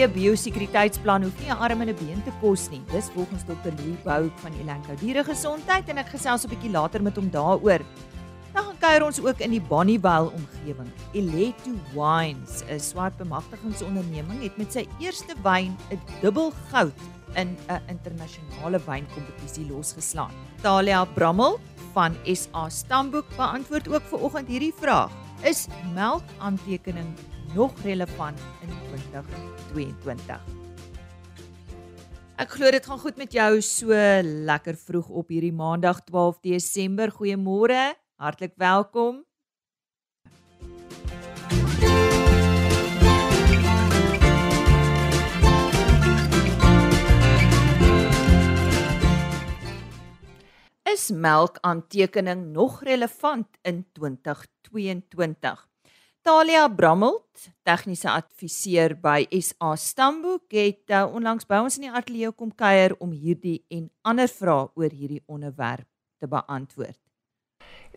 goeie biosekuriteitsplan hoef nie 'n arm en 'n been te kos nie. Dis volgens Dr. Louis Bouk van Elanco Dieregesondheid en ek gesels 'n bietjie later met hom daaroor. Dan gaan kuier ons ook in die Bonnievale omgewing. Eleto Wines, 'n swart bemagtigingsonderneming, het met sy eerste wyn 'n dubbel goud in 'n internasionale wynkompetisie losgeslaan. Talia Brammel van SA Stamboek beantwoord ook ver oggend hierdie vraag: Is melkaantekening nog relevant in 2022? Ek glo dit gaan goed met jou so lekker vroeg op hierdie Maandag 12 Desember. Goeiemôre. Hartlik welkom. Is melkaantekening nog relevant in 2022? Talia Brammelt, tegniese adviseur by SA Stamboek, het uh, onlangs by ons in die ateljee kom kuier om hierdie en ander vrae oor hierdie onderwerp te beantwoord.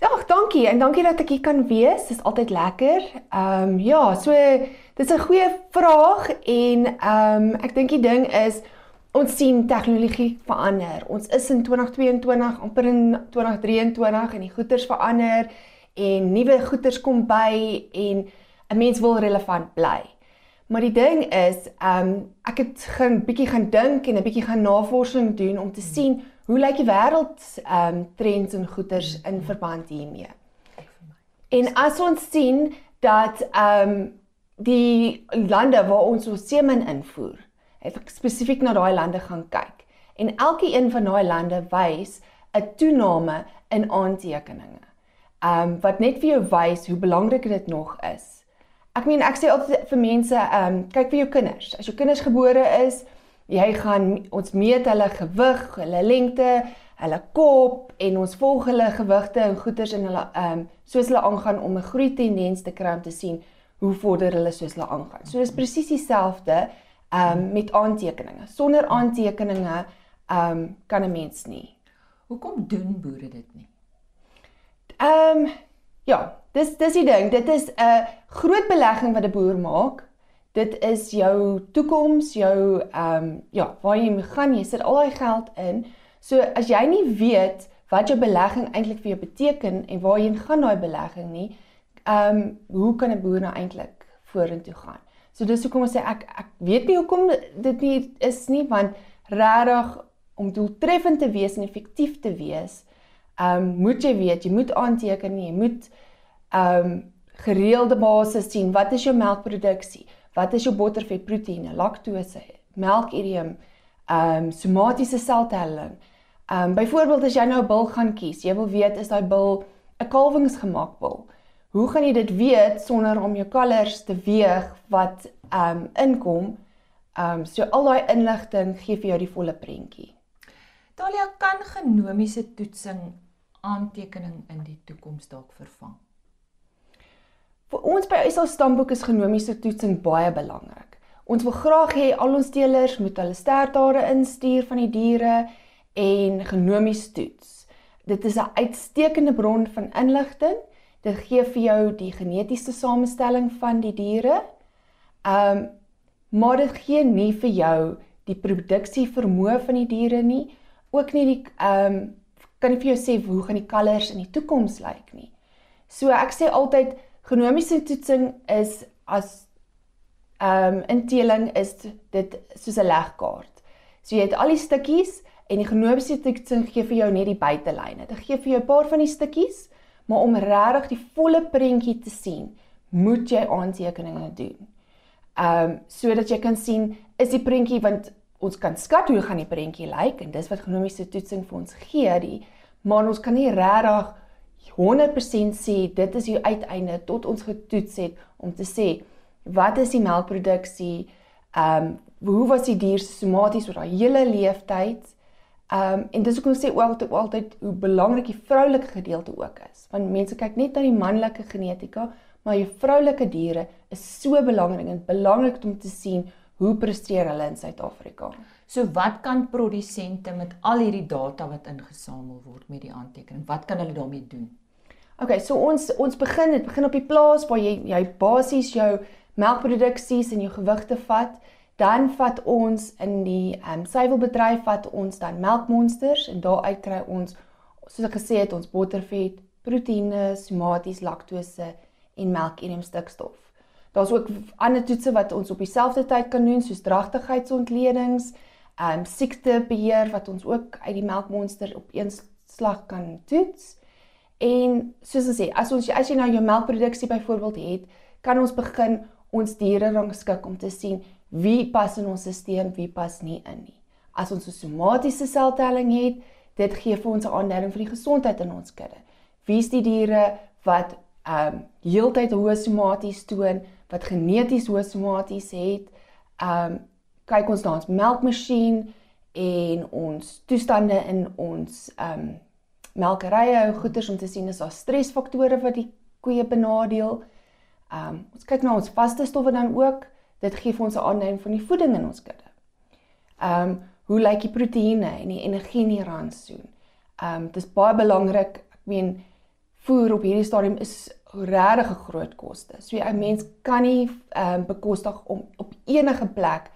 Ag, dankie en dankie dat ek hier kan wees. Dit is altyd lekker. Ehm um, ja, so dis 'n goeie vraag en ehm um, ek dink die ding is ons sien tegnologie verander. Ons is in 2022 amper in 2023 en die goeders verander en nuwe goeders kom by en 'n mens wil relevant bly. Maar die ding is, ehm um, ek het gaan bietjie gaan dink en 'n bietjie gaan navorsing doen om te sien Hoe lyk die wêreld ehm um, trends en goeders in verband hiermee? En as ons sien dat ehm um, die lande waar ons ons semen invoer, het ek spesifiek na daai lande gaan kyk. En elke een van daai lande wys 'n toename in aantekeninge. Ehm um, wat net vir jou wys hoe belangrik dit nog is. Ek meen ek sê altyd vir mense, ehm um, kyk vir jou kinders. As jou kinders gebore is, jy gaan ons meet hulle gewig, hulle lengte, hulle kop en ons volg hulle gewigte en goeters in hulle ehm um, soos hulle aangaan om 'n groei tendens te kry om te sien hoe vorder hulle soos hulle aangaan. So dis presies dieselfde ehm um, met aantekeninge. Sonder aantekeninge ehm um, kan 'n mens nie. Hoekom doen boere dit nie? Ehm um, ja, dis dis die ding. Dit is 'n groot belegging wat 'n boer maak dit is jou toekoms, jou ehm um, ja, waar jy gaan, jy sit al daai geld in. So as jy nie weet wat jou belegging eintlik vir jou beteken en waarheen gaan daai belegging nie, ehm um, hoe kan 'n boer nou eintlik vorentoe gaan? So dis hoekom ons sê ek ek weet nie hoekom dit nie is nie want regtig om doeltreffend te wees en effektief te wees, ehm um, moet jy weet, jy moet aanteken, jy moet ehm um, gereelde basis sien wat is jou melkproduksie? wat is jou bottervet proteïene, laktose, melkurium, ehm um, somatiese seltelling. Ehm um, byvoorbeeld as jy nou 'n bil gaan kies, jy wil weet is daai bil 'n kalwingsgemaak bil. Hoe gaan jy dit weet sonder om jou kalvers te weeg wat ehm um, inkom? Ehm um, so al daai inligting gee vir jou die volle prentjie. Talia kan genomiese toetsing aantekening in die toekoms dalk vervang. Vir ons by SA Stamboek is genomiese toetsing baie belangrik. Ons wil graag hê al ons teelers moet hulle stertare instuur van die diere en genomies toets. Dit is 'n uitstekende bron van inligting. Dit gee vir jou die genetiese samestelling van die diere. Um maar dit gee nie vir jou die produksie vermoë van die diere nie, ook nie die um kan nie vir jou sê hoe gaan die kalvers in die toekoms lyk nie. So ek sê altyd Genomiese toetsing is as ehm um, inteling is dit soos 'n legkaart. So jy het al die stukkies en die genomiese toetsing gee vir jou net die buitelyne. Dit gee vir jou 'n paar van die stukkies, maar om regtig die volle prentjie te sien, moet jy aantekeninge doen. Ehm um, sodat jy kan sien is die prentjie want ons kan skat hoe gaan die prentjie lyk en dis wat genomiese toetsing vir ons gee, die maar ons kan nie regtig 100% sê dit is die uiteinde tot ons getoets het om te sê wat is die melkproduksie? Ehm um, hoe was die dier somaties oor haar hele leeftyd? Ehm um, en dis hoekom sê altyd altyd hoe belangrik die vroulike gedeelte ook is want mense kyk net na die manlike genetika maar die vroulike diere is so belangrik en belangrik om te sien hoe presteer hulle in Suid-Afrika So wat kan produsente met al hierdie data wat ingesamel word met die aantekening, wat kan hulle daarmee doen? Okay, so ons ons begin dit begin op die plaas waar jy jy basies jou melkproduksies en jou gewigte vat Dan vat ons in die ehm um, suiwelbedryf vat ons dan melkmonsters en daaruit kry ons soos ek gesê het ons bottervet, proteïene, somaties, laktose en melkurium stikstof. Daar's ook ander toetse wat ons op dieselfde tyd kan doen soos dragtigheidsontledings, ehm um, siektebeheer wat ons ook uit die melkmonster op een slag kan toets. En soos ek sê, as ons as jy nou jou melkproduksie byvoorbeeld het, kan ons begin ons diere rangskik om te sien wie pas in ons stelsel, wie pas nie in nie. As ons 'n somatiese seltelling het, dit gee vir ons 'n aanduiding van die gesondheid in ons kudde. Wie is die diere wat ehm um, heeltyd hoë somaties toon, wat geneties hoë somaties het? Ehm um, kyk ons na ons melkmasjien en ons toestande in ons ehm um, melkerye, goeders om te sien is daar stresfaktore wat die koeie benadeel. Ehm um, ons kyk na ons vaste stowwe dan ook. Dit gee ons 'n aanduiding van die voeding in ons kudde. Ehm um, hoe lyk die proteïene en die energie in die rantsoen? Ehm um, dis baie belangrik. Ek meen voer op hierdie stadium is regtig 'n groot koste. So 'n mens kan nie ehm um, bekostig om op enige plek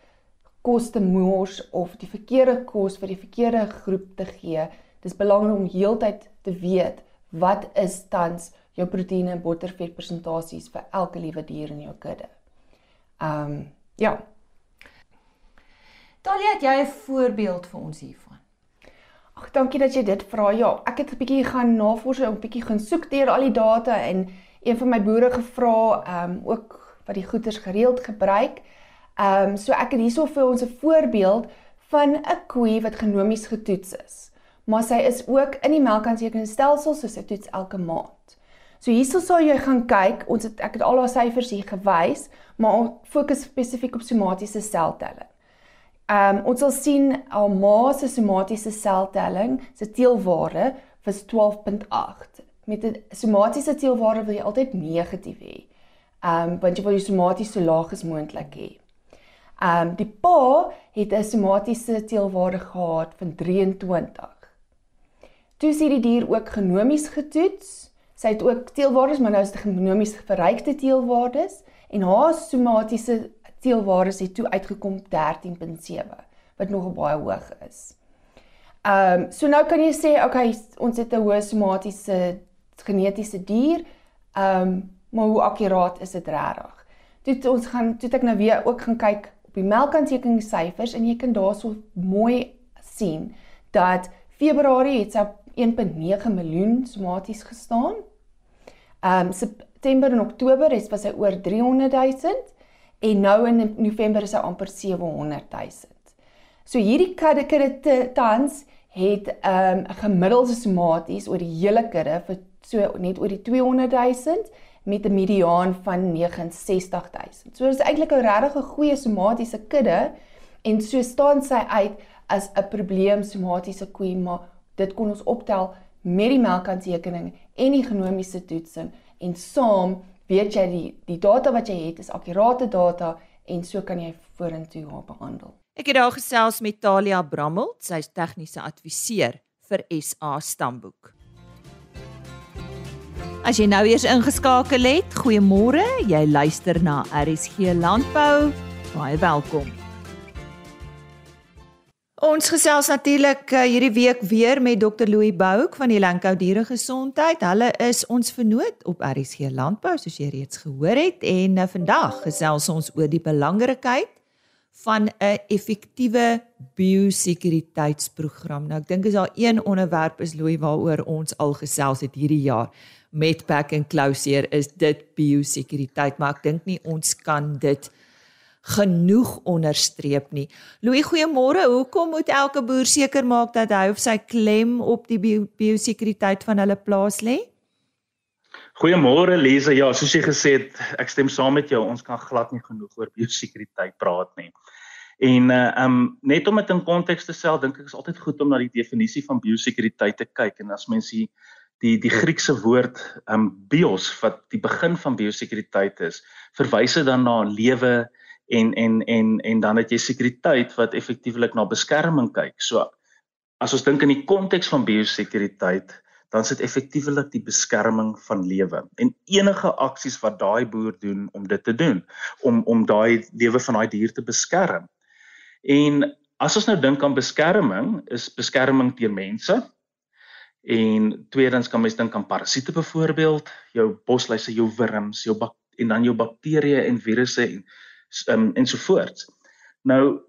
kos te mors of die verkeerde kos vir die verkeerde groep te gee. Dis belangrik om heeltyd te weet wat is tans jou proteïene en bottervet persentasies vir elke liewe dier in jou kudde. Ehm um, ja. Talia, het jy 'n voorbeeld vir ons hiervan? Ag, dankie dat jy dit vra. Ja, ek het 'n bietjie gaan navors en 'n bietjie gaan soek deur al die data en een van my boere gevra, ehm um, ook wat die goeders gereeld gebruik. Ehm um, so ek het hierso vir ons 'n voorbeeld van 'n koe wat genomies getoets is. Maar sy is ook in die melkaansekerheidsstelsel, so sy toets elke maand. So hierso sal jy gaan kyk, ons het ek het al haar syfers hier gewys, maar ons fokus spesifiek op somatiese seltelling. Ehm um, ons sal sien haar ma se somatiese seltelling, se teelwaarde was 12.8. Met 'n somatiese teelwaarde wil jy altyd negatief hê. Um, want jy wil jou somaties so laag as moontlik hê. Um, die pa het 'n somatiese teelwaarde gehad van 23. Toe sien die dier ook genomies getoets Sy het ook teelwaardes, maar nou is dit genomies verrykte teelwaardes en haar somatiese teelwaardes het toe uitgekom 13.7 wat nog baie hoog is. Ehm um, so nou kan jy sê okay, ons het 'n hoë somatiese genetiese dier. Ehm um, maar hoe akkuraat is dit regtig? Toe ons gaan toe ek nou weer ook gaan kyk op die melkaantekeningssyfers en jy kan daarso mooi sien dat Februarie het sy 1.9 miljoen somaties gestaan. Ehm um, September en Oktober was hy oor 300 000 en nou in November is hy amper 700 000. So hierdie kudde kudde tans het ehm, 'n um, gemiddelde somaties oor die hele kudde vir so net oor die 200 000 met 'n mediaan van 69 000. So dis eintlik 'n regtig goeie somatiese kudde en so staan sy uit as 'n probleem somatiese koe maar dit kon ons optel met die melkaantekening en die genomiese toetsing en saam weet jy die die data wat jy het is akkurate data en so kan jy vorentoe haar behandel. Ek het daar gesels met Talia Brammel, sy is tegniese adviseur vir SA Stamboek. As jy nou eers ingeskakel het, goeiemôre. Jy luister na RSG Landbou. Baie welkom. Ons gesels natuurlik uh, hierdie week weer met Dr Louis Bouk van die Lankou Diere Gesondheid. Hulle is ons vernoot op RSG Landbou soos jy reeds gehoor het en uh, vandag gesels ons oor die belangrikheid van 'n effektiewe biosekuriteitsprogram. Nou ek dink as daar een onderwerp is Louis waaroor ons al gesels het hierdie jaar met Pack and Closeer is dit biosekuriteit, maar ek dink nie ons kan dit genoeg onderstreep nie. Louis, goeiemôre. Hoekom moet elke boer seker maak dat hy of sy klem op die biosekuriteit van hulle plaas lê? Goeiemôre Lise. Ja, soos jy gesê het, ek stem saam met jou. Ons kan glad nie genoeg oor biosekuriteit praat nie. En uh um net om dit in konteks te stel, dink ek is altyd goed om na die definisie van biosekuriteit te kyk en as mens die die die Griekse woord um bios wat die begin van biosekuriteit is, verwys dit dan na lewe, en en en en dan het jy sekuriteit wat effektiewelik na beskerming kyk. So as ons dink in die konteks van biosekuriteit, dan is dit effektiewelik die beskerming van lewe en enige aksies wat daai boer doen om dit te doen om om daai lewe van daai dier te beskerm. En as ons nou dink aan beskerming, is beskerming teen mense. En tweedens kan mens dink aan parasiete byvoorbeeld, jou bosluise, jou wurms, jou bak en dan jou bakterieë en virusse en um, ensovoorts. Nou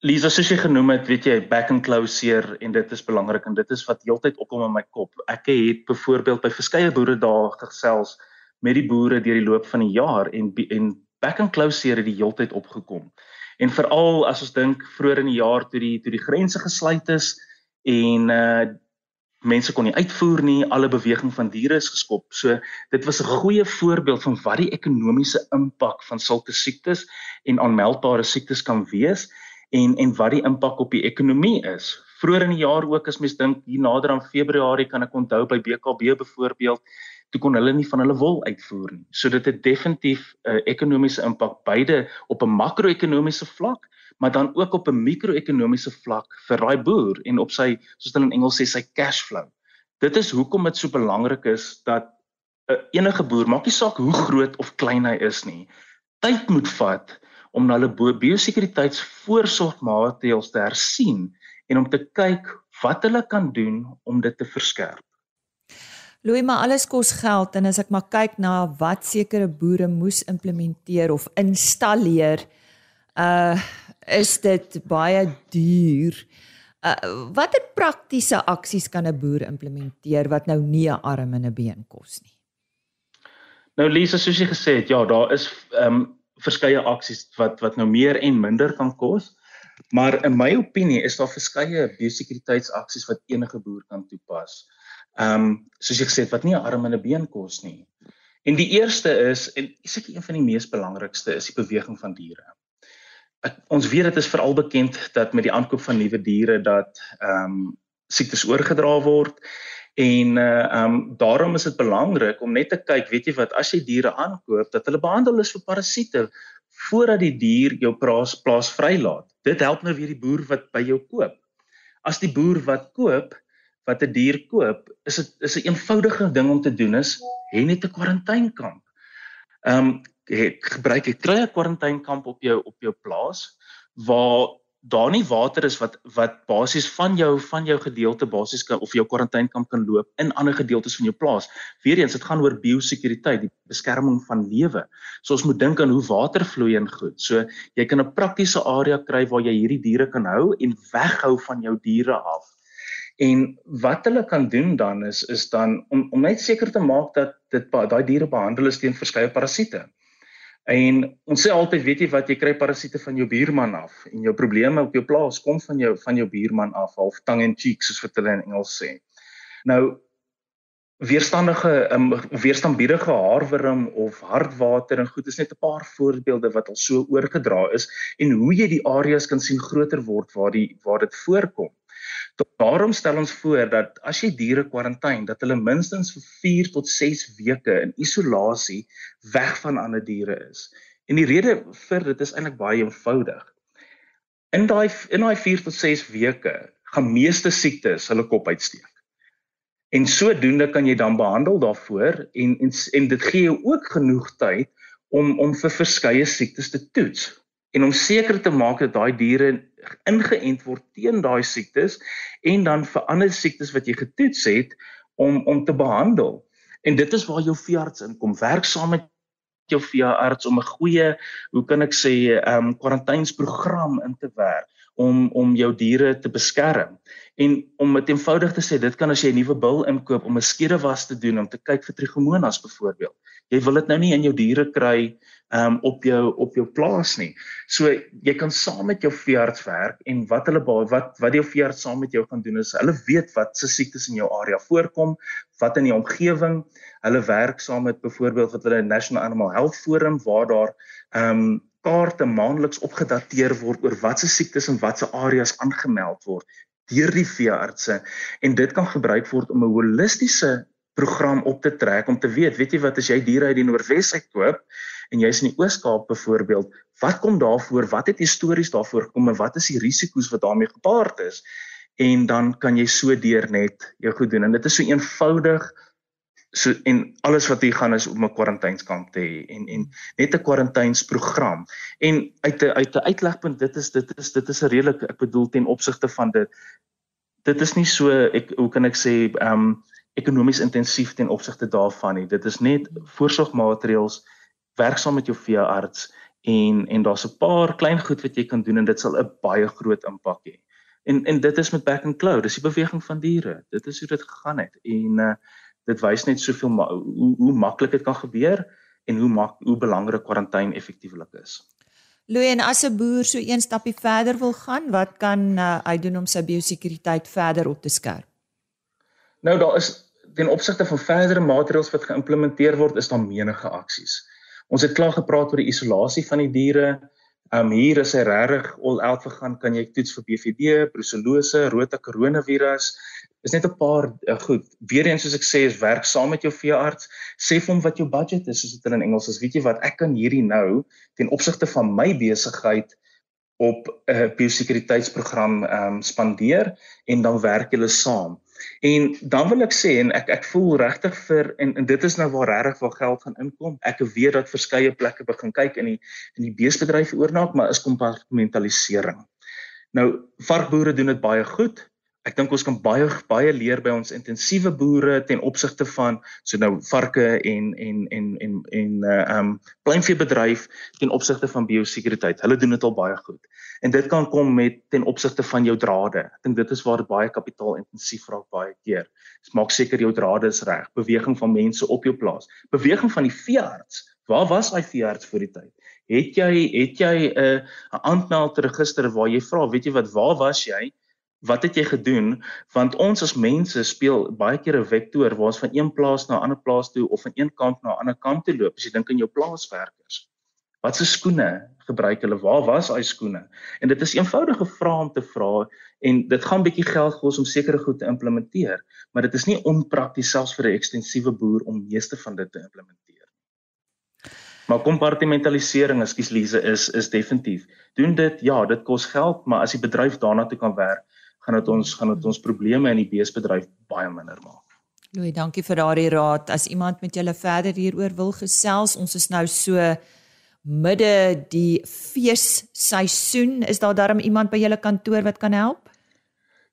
Lisa soos jy genoem het, weet jy, back and closeer en dit is belangrik en dit is wat heeltyd opkom in my kop. Ek het byvoorbeeld by verskeie boere daar gesels met die boere deur die loop van die jaar en en back and closeer het die heeltyd opgekom. En veral as ons dink vroeër in die jaar toe die toe die grense gesluit is en uh mense kon nie uitvoer nie, alle beweging van diere is geskop. So dit was 'n goeie voorbeeld van wat die ekonomiese impak van sulke siektes en aanmeldbare siektes kan wees en en wat die impak op die ekonomie is. Vroeger in die jaar ook as mens dink hier nader aan Februarie kan ek onthou by BKB byvoorbeeld toe kon hulle nie van hulle wol uitvoer nie. So dit het definitief 'n uh, ekonomiese impak beide op 'n makro-ekonomiese vlak, maar dan ook op 'n mikro-ekonomiese vlak vir daai boer en op sy soos hulle in Engels sê sy cash flow. Dit is hoekom dit so belangrik is dat uh, enige boer, maak nie saak hoe groot of klein hy is nie, tyd moet vat om na hulle biosekuriteitsvoorsorgmaatreëls te hersien en om te kyk wat hulle kan doen om dit te verskerp. Louis, maar alles kos geld en as ek maar kyk na wat sekere boere moes implementeer of installeer, uh is dit baie duur. Uh watter praktiese aksies kan 'n boer implementeer wat nou nie 'n arm en 'n been kos nie? Nou Lisa, soos jy gesê het, ja, daar is ehm um, verskeie aksies wat wat nou meer en minder kan kos. Maar in my opinie is daar verskeie biosekuriteitsaksies wat enige boer kan toepas. Ehm um, soos ek gesê het wat nie 'n arm en 'n been kos nie. En die eerste is en seker een van die mees belangrikste is die beweging van diere. Ek, ons weet dit is veral bekend dat met die aankoop van nuwe diere dat ehm um, siektes oorgedra word En uh um daarom is dit belangrik om net te kyk, weet jy wat, as jy diere aankoop, dat hulle behandel is vir parasiete voordat die dier jou plaas plaas vrylaat. Dit help nou weer die boer wat by jou koop. As die boer wat koop, wat 'n dier koop, is dit is 'n eenvoudige ding om te doen is hê net 'n kwarantainkamp. Um gebruik 'n klein kwarantainkamp op jou op jou plaas waar daar nie water is wat wat basies van jou van jou gedeelte basies kan of jou kwarantainkamp kan loop in ander gedeeltes van jou plaas. Weereens dit gaan oor biosekuriteit, die beskerming van lewe. So ons moet dink aan hoe water vloei en goed. So jy kan 'n praktiese area kry waar jy hierdie diere kan hou en weghou van jou diere af. En wat hulle kan doen dan is is dan om om net seker te maak dat dit daai diere behandel is teen verskeie parasiete. En ons sê altyd, weet jy wat, jy kry parasiete van jou buurman af en jou probleme op jou plaas kom van jou van jou buurman af, half tongue in cheek soos wat hulle in Engels sê. Nou weerstandige um, weerstandbiedige haarwurm of hartwater en goed is net 'n paar voorbeelde wat al so oorgedra is en hoe jy die areas kan sien groter word waar die waar dit voorkom. Daarom stel ons voor dat as jy diere kwarantyne dat hulle minstens vir 4 tot 6 weke in isolasie weg van ander diere is. En die rede vir dit is eintlik baie eenvoudig. In daai in daai 4 tot 6 weke gaan meeste siektes hulle kop uitsteek. En sodoende kan jy dan behandel daarvoor en en en dit gee jou ook genoeg tyd om om vir verskeie siektes te toets en om seker te maak dat daai diere ingeënt word teen daai siektes en dan vir ander siektes wat jy getoets het om om te behandel. En dit is waar jou veearts inkom, werk saam met jou veearts om 'n goeie, hoe kan ek sê, ehm um, kwarantynsprogram in te werk om om jou diere te beskerm. En om dit eenvoudig te sê, dit kan as jy 'n nuwe bil inkoop om 'n skedewas te doen om te kyk vir trichomonas byvoorbeeld. Jy wil dit nou nie in jou diere kry um op jou op jou plaas nie. So jy kan saam met jou veearts werk en wat hulle wat wat die veearts saam met jou gaan doen is hulle weet wat se siektes in jou area voorkom, wat in die omgewing. Hulle werk saam met byvoorbeeld wat hulle National Animal Health Forum waar daar um kaarte maandeliks opgedateer word oor watse siektes in watse areas aangemeld word deur die veeartse en dit kan gebruik word om 'n holistiese program op te trek om te weet, weet jy wat as jy diere uit die Noordwes uitkoop en jy's in die Oos-Kaap byvoorbeeld, wat kom daarvoor? Wat het histories daarvoor gekom en wat is die risiko's wat daarmee gepaard is? en dan kan jy so deur net jou goed doen en dit is so eenvoudig so en alles wat hier gaan is om 'n kwarantynskamp te hê en en net 'n kwarantynsprogram en uit 'n uit 'n uitlegpunt dit is dit is dit is 'n redelik ek bedoel ten opsigte van dit dit is nie so ek hoe kan ek sê ehm um, ekonomies intensief ten opsigte daarvan nie. Dit is net voorsorgmaatreëls werk saam met jou veearts en en daar's 'n paar klein goed wat jy kan doen en dit sal 'n baie groot impak hê. En en dit is met back and claw dis die beweging van diere. Dit is hoe dit gegaan het. En uh, dit wys net soveel hoe hoe maklik dit kan gebeur en hoe mak, hoe belangrik kwarantyne effektiewelik is. Louis en as 'n boer so een stappie verder wil gaan, wat kan uh, hy doen om sy biosekuriteit verder op te skerp? Nou daar is ten opsigte van verdere maatreëls wat geïmplementeer word, is daar menige aksies. Ons het klaar gepraat oor die isolasie van die diere. Um hier is hy regtig all out gegaan. Kan jy toets vir BVD, brucellose, rota koronavirus, is net 'n paar uh, goed. Weereens soos ek sê, is werk saam met jou veearts. Sê vir hom wat jou budget is, soos dit in Engels is. Weet jy wat, ek kan hierdie nou ten opsigte van my besigheid op 'n uh, biosekuriteitsprogram ehm um, spandeer en dan werk julle saam. En dan wil ek sê en ek ek voel regtig vir en, en dit is nou waar regtig waar geld gaan inkom. Ek weet dat verskeie plekke begin kyk in die in die beesbedryf oornaak, maar is kompartmentalisering. Nou varkboere doen dit baie goed ek dink ons kan baie baie leer by ons intensiewe boere ten opsigte van so nou varke en en en en en uh um kleinveebedryf ten opsigte van biosekuriteit. Hulle doen dit al baie goed. En dit kan kom met ten opsigte van jou drade. Ek dink dit is waar dit baie kapitaalintensief raak baie keer. Dis maak seker jou drade is reg. Beweging van mense op jou plaas. Beweging van die veearts. Waar was hy veearts vir die tyd? Het jy het jy 'n uh, 'n aanmeldregister waar jy vra, weet jy wat, waar was jy? Wat het jy gedoen? Want ons as mense speel baie keer 'n vektor waar ons van een plaas na 'n ander plaas toe of van een kamp na 'n ander kamp toe loop. As jy dink aan jou plaaswerkers wat se skoene gebruik hulle? Waar was hy skoene? En dit is eenvoudige vrae om te vra en dit gaan bietjie geld kos om sekere goed te implementeer maar dit is nie onprakties selfs vir 'n ekstensiewe boer om meeste van dit te implementeer. Maar kompartimentalisering ekskuus Lize is is definitief. Doen dit? Ja dit kos geld maar as die bedryf daarna toe kan werk gaan dit ons gaan dit ons probleme in die beesbedryf baie minder maak. Louis, dankie vir daardie raad. As iemand met julle verder hieroor wil gesels, ons is nou so midde die feesseisoen. Is daar darm iemand by julle kantoor wat kan help?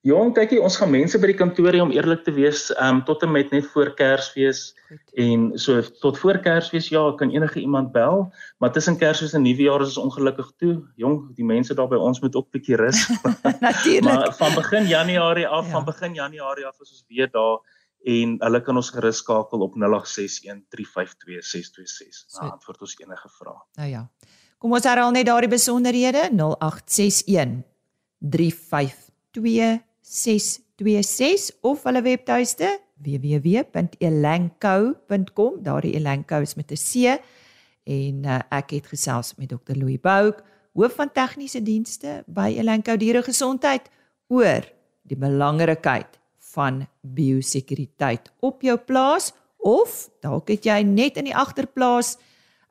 Jong, kykie, ons gaan mense by die kantoor hê om eerlik te wees, ehm um, tot en met net voor Kersfees en so tot voor Kersfees ja, kan enige iemand bel, maar tussen Kersfees en Nuwejaar is ons ongelukkig toe. Jong, die mense daar by ons moet ook bietjie rus. Natuurlik. maar van begin Januarie af, ja. van begin Januarie af is ons weer daar en hulle kan ons gerus skakel op 0861352626. Nou antwoord ons enige vrae. Nou ja. Kom ons herhaal net daardie besonderhede 0861 352 0626 of hulle webtuiste www.elanco.com. Daardie Elanco is met 'n C en uh, ek het gesels met Dr. Louis Bouk, hoof van tegniese dienste by Elanco Dieregesondheid oor die belangrikheid van biosekuriteit op jou plaas of dalk het jy net in die agterplaas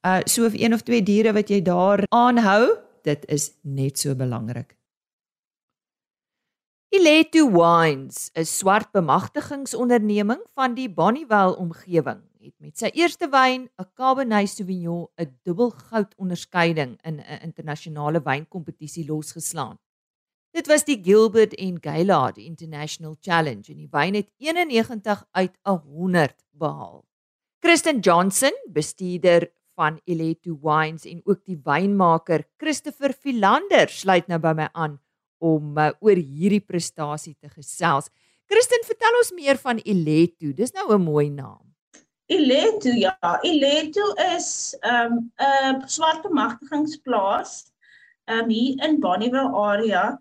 uh so een of twee diere wat jy daar aanhou, dit is net so belangrik. Iletu Wines, 'n swart bemagtigingsonderneming van die Bonnievale omgewing, het met sy eerste wyn, 'n Cabernet Sauvignon, 'n dubbelgoud onderskeiding in 'n internasionale wynkompetisie losgeslaan. Dit was die Gilbert en Gaylord International Challenge en die wyn het 91 uit 100 behaal. Kristen Johnson, bestuurder van Iletu Wines en ook die wynmaker Christopher Philander sluit nou by my aan om uh, oor hierdie prestasie te gesels. Kristen, vertel ons meer van Ileto. Dis nou 'n mooi naam. Ileto, ja, Ileto is 'n um, 'n swart bemagtigingsplaas um, hier in Bonnievale area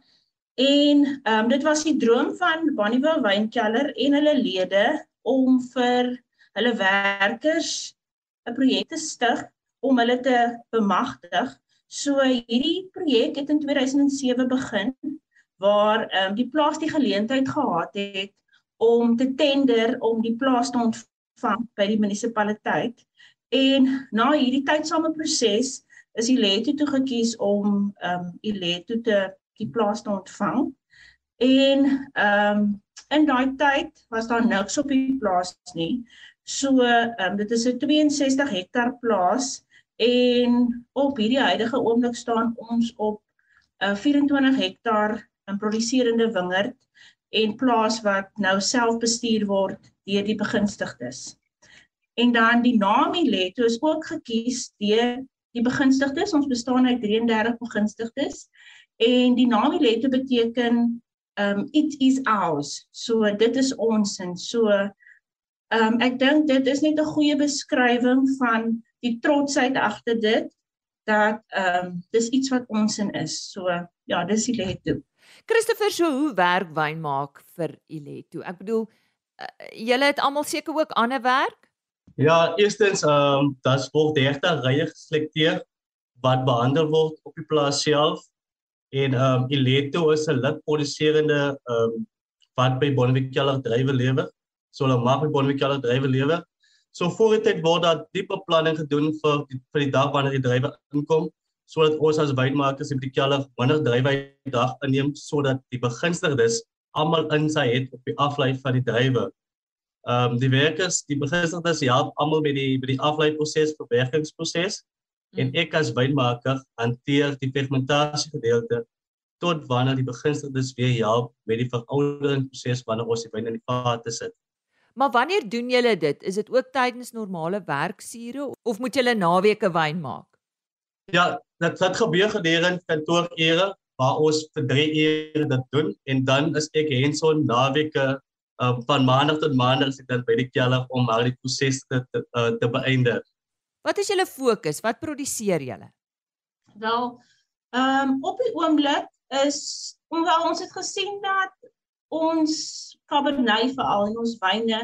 en um, dit was die droom van Bonnievale Wynkelder en hulle lede om vir hulle werkers 'n projek te stig om hulle te bemagtig So hierdie projek het in 2007 begin waar ehm um, die plaas die geleentheid gehad het om te tender om die plaas te ontvang by die munisipaliteit. En na hierdie tydsame proses is die Leto toe gekies om ehm um, die Leto te die plaas te ontvang. En ehm um, in daai tyd was daar niks op die plaas nie. So ehm um, dit is 'n 62 hektaar plaas en op hierdie huidige oomblik staan ons op 'n uh, 24 hektaar in produserende wingerd en plaas wat nou self bestuur word deur die begunstigdes. En dan die naam Ileto is ook gekies deur die begunstigdes. Ons bestaan uit 33 begunstigdes en die naam Ileto beteken um it is ours. So dit is ons en so um ek dink dit is net 'n goeie beskrywing van die trotsheid agter dit dat um dis iets wat ons in is. So ja, dis Ileto. Christopher, so hoe werk wyn maak vir Ileto? Ek bedoel uh, julle het almal seker ook ander werk? Ja, eerstens ehm um, das word regte rye geselekteer wat behandel word op die plaas self en ehm um, Ileto is 'n lidproduserende ehm um, wat by Bonnewick Keller drywe lewer. So hulle maak by Bonnewick Keller drywe lewer. So voor die tyd word daar diepe beplanning gedoen vir die, vir die dag wanneer die drywe inkom sodat ons as wynmakers in die Keller minder drywe dag inneem sodat die begunstigdes almal in sy het op die aflei van die drywe. Ehm um, die werkers, die begunstigdes help almal met die by die aflei proses, verwerkingsproses en ek as wynmaker hanteer die fermentasie gedeelte tot wanneer die beginsels weer help met die verouderingsproses wanneer ons die wyn in die vate sit. Maar wanneer doen julle dit? Is dit ook tydens normale werksure of moet julle naweke wyn maak? Ja, dit dit gebeur gedurende kantoorure waar ons vir 3 ure dit doen en dan is ek hands-on naweke uh, van maandag tot maandag as ek dan by die kelder om al die proses te te, uh, te beëindig. Wat is julle fokus? Wat produseer julle? Wel, ehm um, op die oomblik is hoewel ons het gesien dat ons Cabernet veral in ons wyne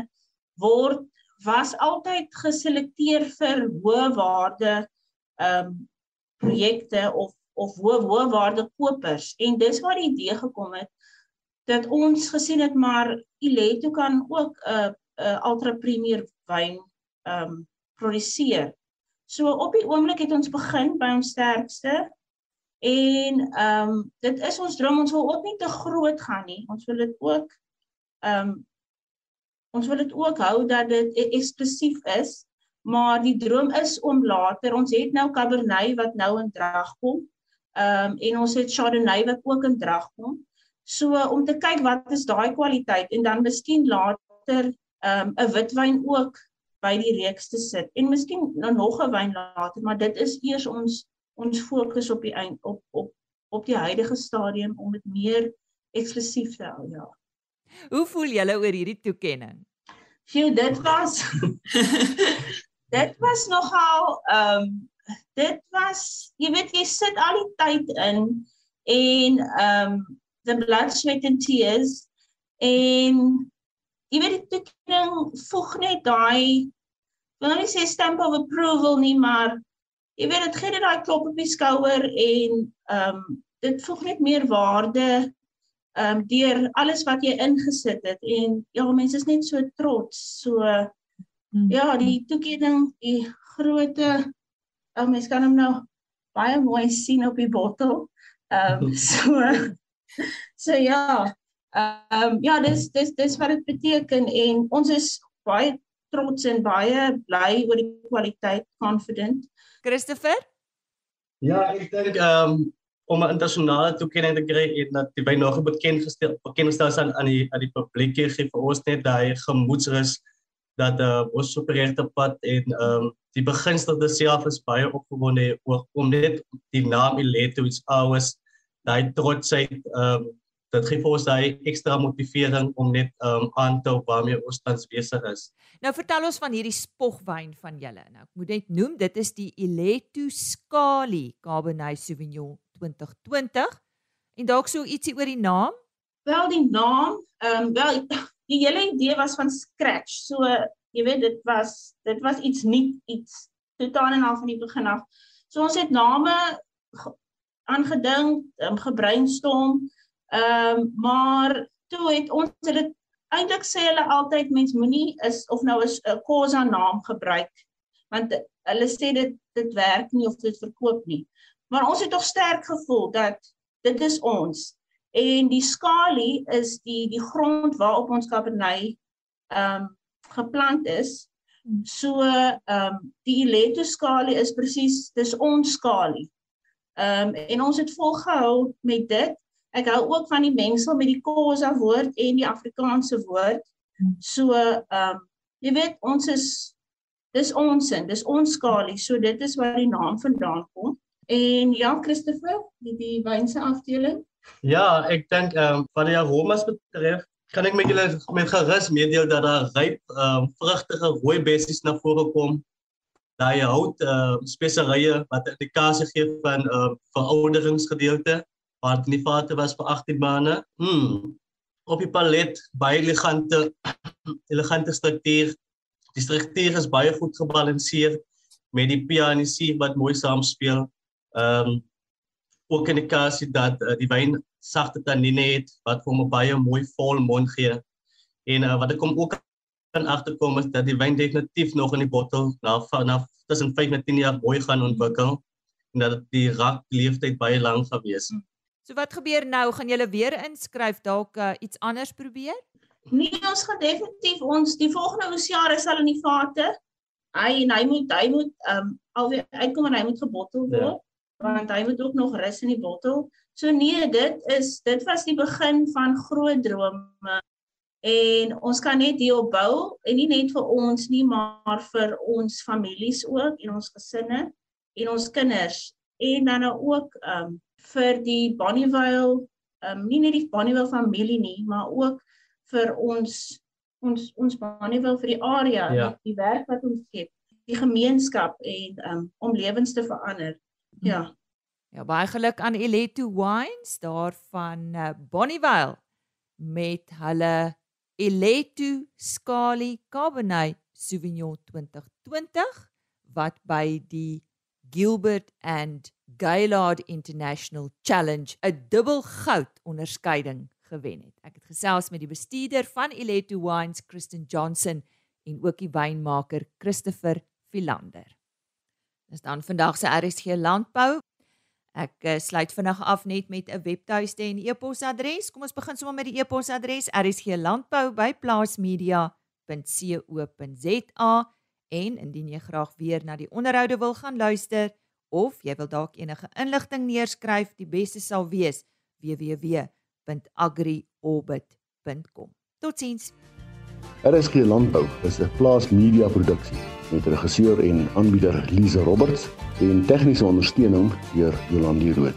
word was altyd geselekteer vir hoë waarde ehm um, projekte of of hoë hoë waarde kopers en dis waar die idee gekom het dat ons gesien het maar Ileto kan ook 'n uh, 'n uh, ultra premier wyn ehm um, produseer. So op die oomblik het ons begin by ons sterkste en ehm um, dit is ons droom ons wil ook nie te groot gaan nie. Ons wil dit ook ehm um, ons wil dit ook hou dat dit e-, eksklusief is, maar die droom is om later ons het nou Cabernet wat nou in drag kom. Ehm um, en ons het Chardonnay wat ook in drag kom. So om te kyk wat is daai kwaliteit en dan miskien later ehm um, 'n witwyn ook by die reeks te sit en miskien nou nog 'n wyn later, maar dit is eers ons ons fokus op die eind op op op die huidige stadium om dit meer eksklusief te hou, ja. Hoe voel julle oor hierdie toekenning? Sjoe, dit was dit was nogal ehm um, dit was jy weet jy sit al die tyd in en ehm um, the blood sweat and tears en jy weet die toekenning voeg net daai wil nie sê stamp of approval nie, maar jy weet dit gee net daai klop op die skouer en ehm um, dit voeg net meer waarde ehm um, deur alles wat jy ingesit het en ja, mense is net so trots. So hmm. ja, die toekenning, die grootte ou oh, mens kan hom nou baie mooi sien op die bottel. Ehm um, so so ja, Ehm um, ja, dis dis dis wat dit beteken en ons is baie trots en baie bly oor die kwaliteit, confident. Christopher? Ja, ek dink ehm um, om 'n internasionale toekenning te kry en dat die by nog bekend gestel bekend gestel aan aan die aan die publiek gee vir ons net daai gemoedsrus dat uh, ons superregte pad en ehm um, die beginstelde self is baie opgewonde oor om net die naam Ileto iets ouers daai trotsheid ehm um, dit gee vir ons daai ekstra motivering om net um, aan te hou waarmee ons tans besig is. Nou vertel ons van hierdie spogwyn van julle. Nou ek moet net noem dit is die Ileto Scali Cabernet Sauvignon 2020. En dalk so ietsie oor die naam? Wel die naam, ehm um, wel die hele idee was van scratch. So jy weet dit was dit was iets nuut, iets totaal en al van die begin af. So ons het name aangedink, um, gebrainstorm Ehm um, maar toe het ons hulle eintlik sê hulle altyd mens moenie is of nou is 'n Khoza naam gebruik want hulle sê dit dit werk nie of dit verkoop nie. Maar ons het tog sterk gevoel dat dit is ons. En die skalie is die die grond waarop ons Cabernet ehm um, geplant is. So ehm um, die Ileto skalie is presies dis ons skalie. Ehm um, en ons het volgehou met dit. Ek hou ook van die mengsel met die Khoza woord en die Afrikaanse woord. So ehm um, jy weet ons is dis ons sin, dis ons skalie. So dit is waar die naam vandaan kom. En ja, Christopher, die die wynse afdeling. Ja, ek dink ehm um, wat die aromas betref, kan ek met julle met gerus meedeel dat daar ryp ehm um, vrugtige rooi bessies na vore kom. Daai hout ehm uh, speserye wat indikasie gee van ehm uh, verouderingsgedeelte wat in die vader was vir 18 maande. Hmm. Op die palet baie elegante elegante struktuur. Die struktuur is baie goed gebalanseer met die pianisie wat mooi saamspeel. Ehm um, ook in die kasie dat uh, die wyn sagte tannine het wat hom 'n baie mooi vol mond gee. En uh, wat ek kom ook kan agterkom is dat die wyn definitief nog in die bottel na na tussen 5 en 10 jaar mooi gaan ontwikkel en dat die rak leeftyd baie lank gaan wees. So wat gebeur nou? Gaan julle weer inskryf dalk uh, iets anders probeer? Nee, ons gaan definitief ons die volgende oesjare sal in die vate. Hy en hy moet hy moet ehm um, alweer uitkom en hy moet gebottel word. Ja want hy moet ook nog rus in die bottel. So nee, dit is dit was die begin van groot drome. En ons kan net hier opbou en nie net vir ons nie, maar vir ons families ook en ons gesinne en ons kinders en dan nou ook um vir die Bonnievale um nie net die Bonnievale familie nie, maar ook vir ons ons ons Bonnievale vir die area, ja. die, die werk wat ons skep, die gemeenskap en um om lewens te verander. Ja. Ja, baie geluk aan Eleto Wines daar van uh, Bonnievale met hulle Eleto Scali Cabernet Sauvignon 2020 wat by die Gilbert and Gaylord International Challenge 'n dubbel goud onderskeiding gewen het. Ek het gesels met die bestuurder van Eleto Wines, Kristen Johnson en ook die wynmaker Christopher Philander. Dis dan vandag se RSG landbou. Ek uh, sluit vinnig af net met 'n webtuiste en e-posadres. Kom ons begin sommer met die e-posadres rsglandbou@plaasmedia.co.za en indien jy graag weer na die onderhoude wil gaan luister of jy wil dalk enige inligting neerskryf, die beste sal wees www.agriorbit.com. Totsiens. RSG Landbou is 'n plaasmedia produksie met regisseur en aanbieder Lize Roberts en tegniese ondersteuning deur Jolande Rooi.